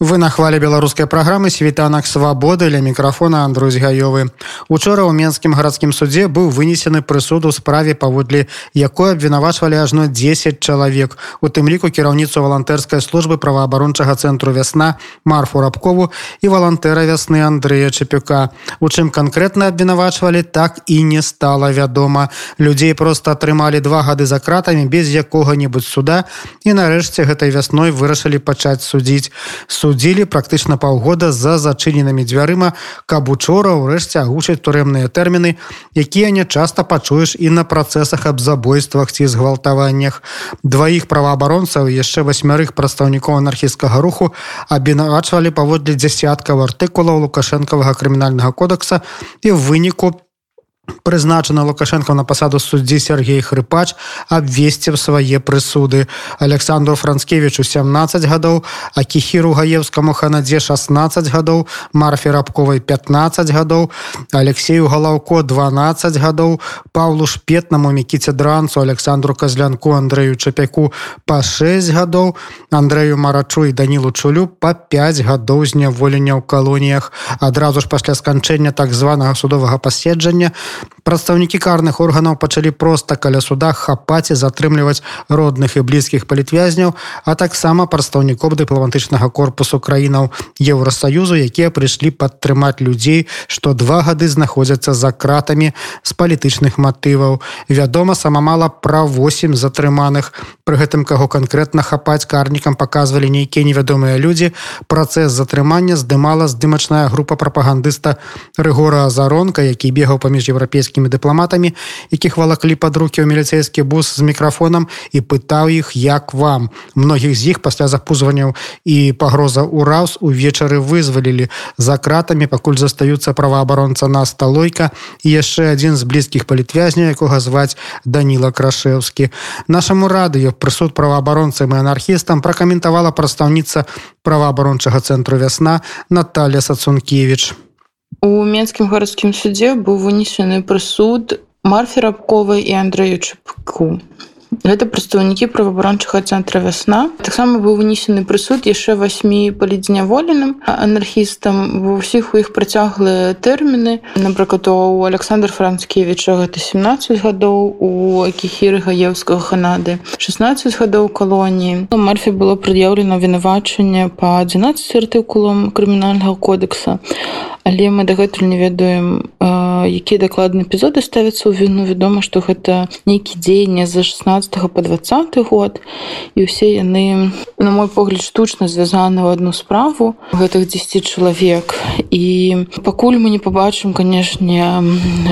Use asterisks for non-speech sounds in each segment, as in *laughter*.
Вы на хвале беларускай праграмы світанак свабоды для мікрафона Андрусь гаёвы. Учора ў менскім гарадскім судзе быў вынесены прысуд у справе паводле якой абвінавачвалі ажно 10 чалавек. У тым ліку кіраўніцу валантэрскай службы праваабарончага цэнтру вясна Марфу рабкову і валантэра вясны Андрэя Чапюка. У чым канкрэтна абвінавачвалі так і не стала вядома. Людзей проста атрымалі два гады за кратамі без якога-небудзь суда і нарэшце гэтай вясной вырашылі пачаць судзіць судзілі практычна паўгода за зачыненымі дзвярыма каб учора ўрэшце агучыць турэмныя тэрміны якія не часта пачуеш і на працэсах аб забойствах ці згвалтаваннях. Дваіх праваабаронцаў яшчэ васьмярых прадстаўнікоў анархісцкага руху абвінавачвалі паводле дзясяткаў артыкулаў лукашэнкавага крымінальнага кодекса і в выніку по прызначана лукашенко на пасаду суддзі Сергей хрыпач абвесці свае прысуды. Александру францкевичу 17 гадоў а кіхіру гаевскаму ханадзе 16 гадоў марфе рабковай 15 гадоў алексею галаўко 12 гадоў павлу шпетнаму мікіце дранцу александру казлянку андрею чапяку по 6 гадоў андрею марачу і данілу чулю по 5 гадоў зняволення ў калоніях. Адразу ж пасля сканчэння так званага судовага паседжання прадстаўнікі карных органаў пачалі проста каля суда хапаць і затрымліваць родных і блізкіх палітвязняў а таксама прадстаўнікоў дыпламатычнага корпусу краінаў еўросаюзу якія прыйшлі падтрымаць людзей што два гады знаходзяцца за кратамі з палітычных матываў. Вядома сама мала пра 8 затрыманых. Пры гэтым каго канкрэтна хапаць карнікам паказвалі нейкія невядомыя людзі. Працэс затрымання здымала здымачная група прапагандыста рыгора азаронка які бегаў паміж еўрапейскімі еўрапейскімі дыпламатамі якіх валаклі пад рукі ў міліцэйскі бус з мікрафонам і пытаў іх як вам? Многіх з іх пасля запузванняў і пагроза ўраз увечары вызвалілі. За кратамі пакуль застаюцца праваабаронца на сталойка і яшчэ адзін з блізкіх палітвязня якога зваць даніла крашеўскі нашаму радыё прысуд праваабаронцам і анархістам пракаментавала прадстаўніца праваабарончага цэнтру вясна Наталья сацункевич У менскім гарадскім судзе быў вынесены прысуд марфе рабковай і Андрэю чапку. Гэта прадстаўнікі праваабарончага цэнтра вясна таксама быў вынесены прысуд яшчэ васьмі палідзняволеным анархістам. Ва ўсіх у іх працяглыя тэрміны. Напрыклад у александр францкевича гэта 17 гадоў у акіхіры гаеўскага ханады 16 гадоў калоніі. Марфе было прад'яўлена вінавачанне па 11 артыкулам крымінальнага кодекса але мы дагэтуль не ведаем якія дакладныя эпізоды ставяцца ў віну. Вядома што гэта нейкі дзеянне за 16 по 20 год і ўсе яны на мой погляд штучна звязаны ў одну справу гэтых 10 чалавек. І пакуль мы не побачым канешне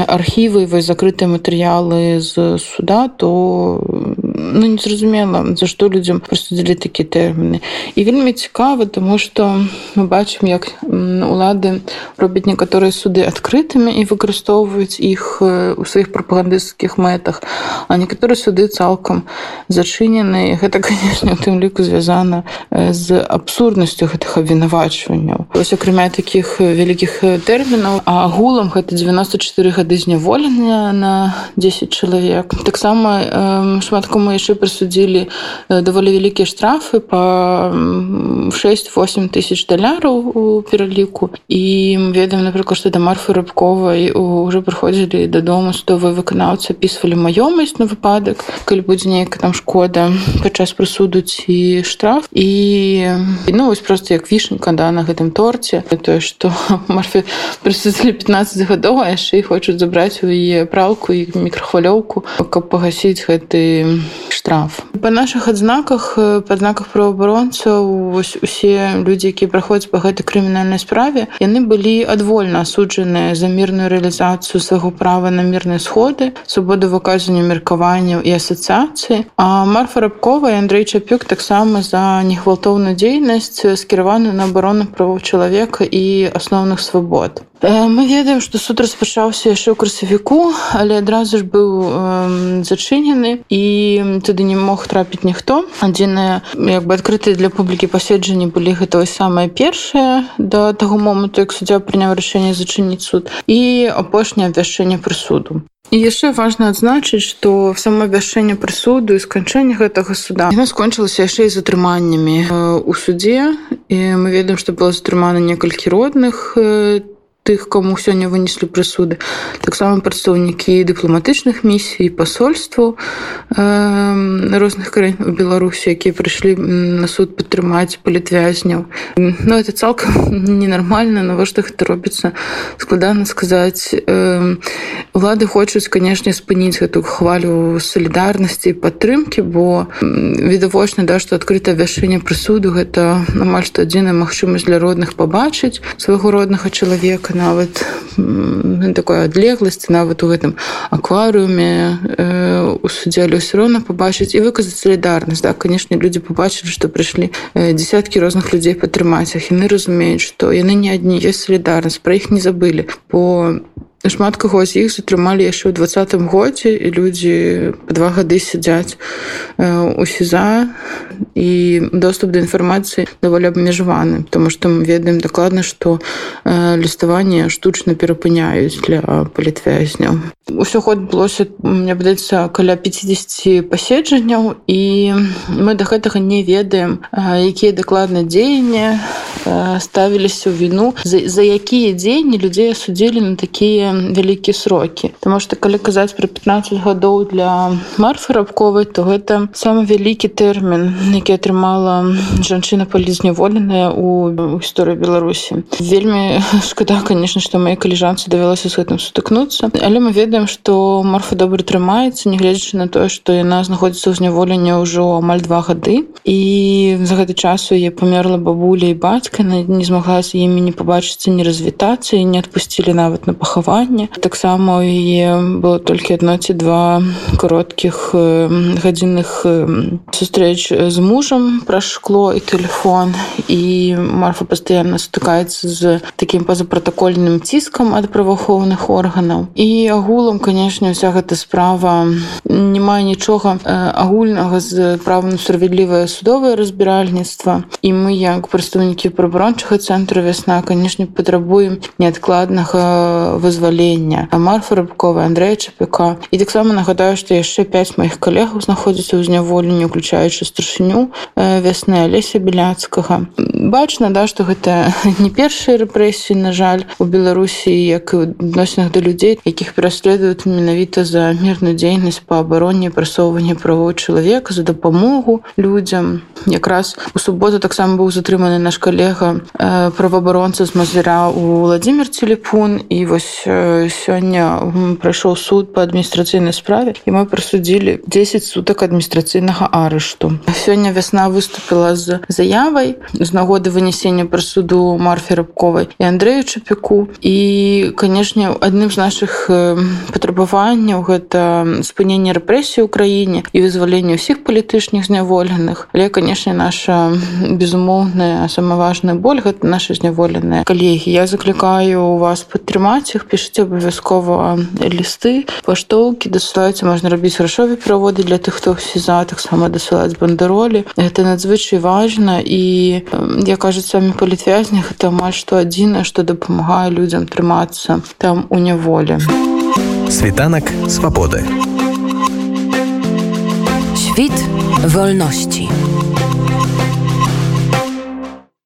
архівы вы закрытыя матэрыялы з суда то ну, незразумела за што людзям прасудзілі такія тэрміны і вельмі цікава тому что мы бачым як улады робяць некаторыя суды адкрытымі і выкарыстоўваюць іх у сваіх прапагандысцкіх мэтах а некаторыя суды цалкам зачынены гэта конечно у тым ліку звязана з абсурднасцю гэтых абвінавачванняў ось акрамя таких вялікіх тэрмінаў агулам гэта 94 гады зняволення на 10 чалавек таксама шмат кому мы яшчэ прысудзілі э, даволі вялікія штрафы по 6-8 тысяч даляраў у пераліку і ведаем напрыклад што да марфы рыбковай уже прыходзілі дадому судовы выканаўцы опісвалі маёмасць на выпадак калі будзе нейкая там шкода падчас прысуду ці штраф. І ну вось просто як вішенька да на гэтым торце тое што *laughs* марфе прысудзілі 15 гадоў а яшчэ і хочуць забраць у яе пралку і мікрахвалёўку каб пагасіць гэты штраф. Па наших адзнаках э, па знаках праваабаронцаў вось усе людзі якія праходзяць па гэтай крымінальнай справе яны былі адвольна асуджаныя за мірную рэалізацыю свайго права на мірныя сходы свабоду выказання меркаванняў і асацыяцыі. А марфа рабкова Андрей чапюк таксама за негвалтоўную дзейнасць скіраваны на абарону правоў чалавека і асноўных свабод мы ведаем што суд распачаўся яшчэ ў красавіку але адразу ж быў э, зачынены і туды не мог трапіць ніхто. Адзінае як бы адкрытыя для публікі паседжанні былі гэта самае першае да таго моманту як суддзя прыняў рашэнне зачыніць суд і апошняе абвяшчэнне прысуду. І яшчэ важна адзначыць, што само абвяшчэнне прысуду і сканчэнне гэтага суда яно скончылася яшчэ і з атрыманнямі ў судзе. І мы ведаем, што было затрымана некалькі родных тых кому сёння вынеслі прысуды таксама прадстаўнікі дыпламатычных місій пасольству э, розных краін у беларусі якія прыйшлі на суд падтрымаць палітвязняў но это цалкам *laughs* ненармальна навошта гэта робіцца складана сказаць э, улады хочуць канешне спыніць гэту хвалю салідарнасці падтрымкі бо відавочна да што адкрыта вяшэнне прысуду гэта амаль што адзіная магчымасць для родных пабачыць свайго роднага чалавека нават такой адлегласці нават у гэтым акварыуме э, у суддзялю ўсё роўна пабачыць і выказаць салідарнасць да канешне людзі побачылі што прыйшлі десяткі розных людзей падтрымаць ах яны разумеюць што яны не адні ёсць салідарнасць пра іх не забылі бо шмат каго з іх затрымалі яшчэ ў двадцатым годзе і людзі два гады сядзяць у сеза і доступ да інфармацыі даволі абмежаваны тому што мы ведаем дакладна што ліставанне штучна перапыняюць для палітвязняў. Усё ход былося мне падаецца каля 50 паседжанняў і мы да гэтага не ведаем якія дакладна дзеянні ставіліся ў віну за, за якія дзеянні людзей асудзілі на такія вялікія срокі. Таму што калі казаць пра 15 гадоў для марфы рабковай то гэта самы вялікі тэрмін які атрымала жанчына палізняволеная у гісторыі беларусі. Вельмі шкада конечно што мои каліжанцы давялося з гэтым сутыкнуцца. Але мы ведаем што марфа добра трымаецца нягледзячы на тое што яна знаходзіцца ў зняволенні ўжо амаль два гады. І за гэты час у яе памерла бабуля і бацька на не змагла з імі не пабачыцца не развітацца і не адпусцілі нават на пахаванне. Таксама у яе было толькі адно ці два кароткіх гадзінных сустрэч з мужам пра шкло і телефон і марфа пастаянна стыкаецца з такім пазапратакольным ціскам ад праваахоўных органаў. І агулам канешне вся гэта справа не мае нічога агульнага з правам справядлівае судовае разбіральніцтва. І мы як прадстаўнікі прабарончага цэнтру вясна канешне патрабуем неадкладнага вызвалення пакалення марфа рыбкова Андрэя чапяка. І таксама нагадаю што яшчэ 5 маіх калегаў знаходзіцца ў зняволенні уключаючы старшыню вясны алеся беляцкага бачна да што гэта *laughs* не першыя рэпрэсіі на жаль у беларусі як і адносінах да людзей якіх пераследуюць менавіта за мірную дзейнасць па абароне прасоўвання правоў чалавека за дапамогу людзям. Якраз у суботу таксама быў затрыманы наш калега праваабаронца з мазіра у владимир телепун. І вось сёння прайшоў суд по адміністрацыйнай справе і мы прасудзілі 10 сутак адміністрацыйнага арышту сёння вясна выступила з заявай з нагоды вынесення прысуду марфе рабковай і Андрею чапяку. І канешне адным з наших патрабаванняў гэта спыненне рэпрэсіі ў краіне і вызваленне ўсіх палітычных зняволеных але канешне наша безумоўная самаважная боль гэта наша зняволеная калегі. Я заклікаю у вас падтрымаць іх пішце пішыце абавязкова лісты паштоўкі дасылаюцца можна рабіць грашові пераводы для тых хто сеза таксама дасылаць бандеролі это надзвычай важна і я кажуць самі палітвязнях это амаль што адзінае што дапамагае людзям трымацца там у няволі. Світанак свабоды. Świt wolności.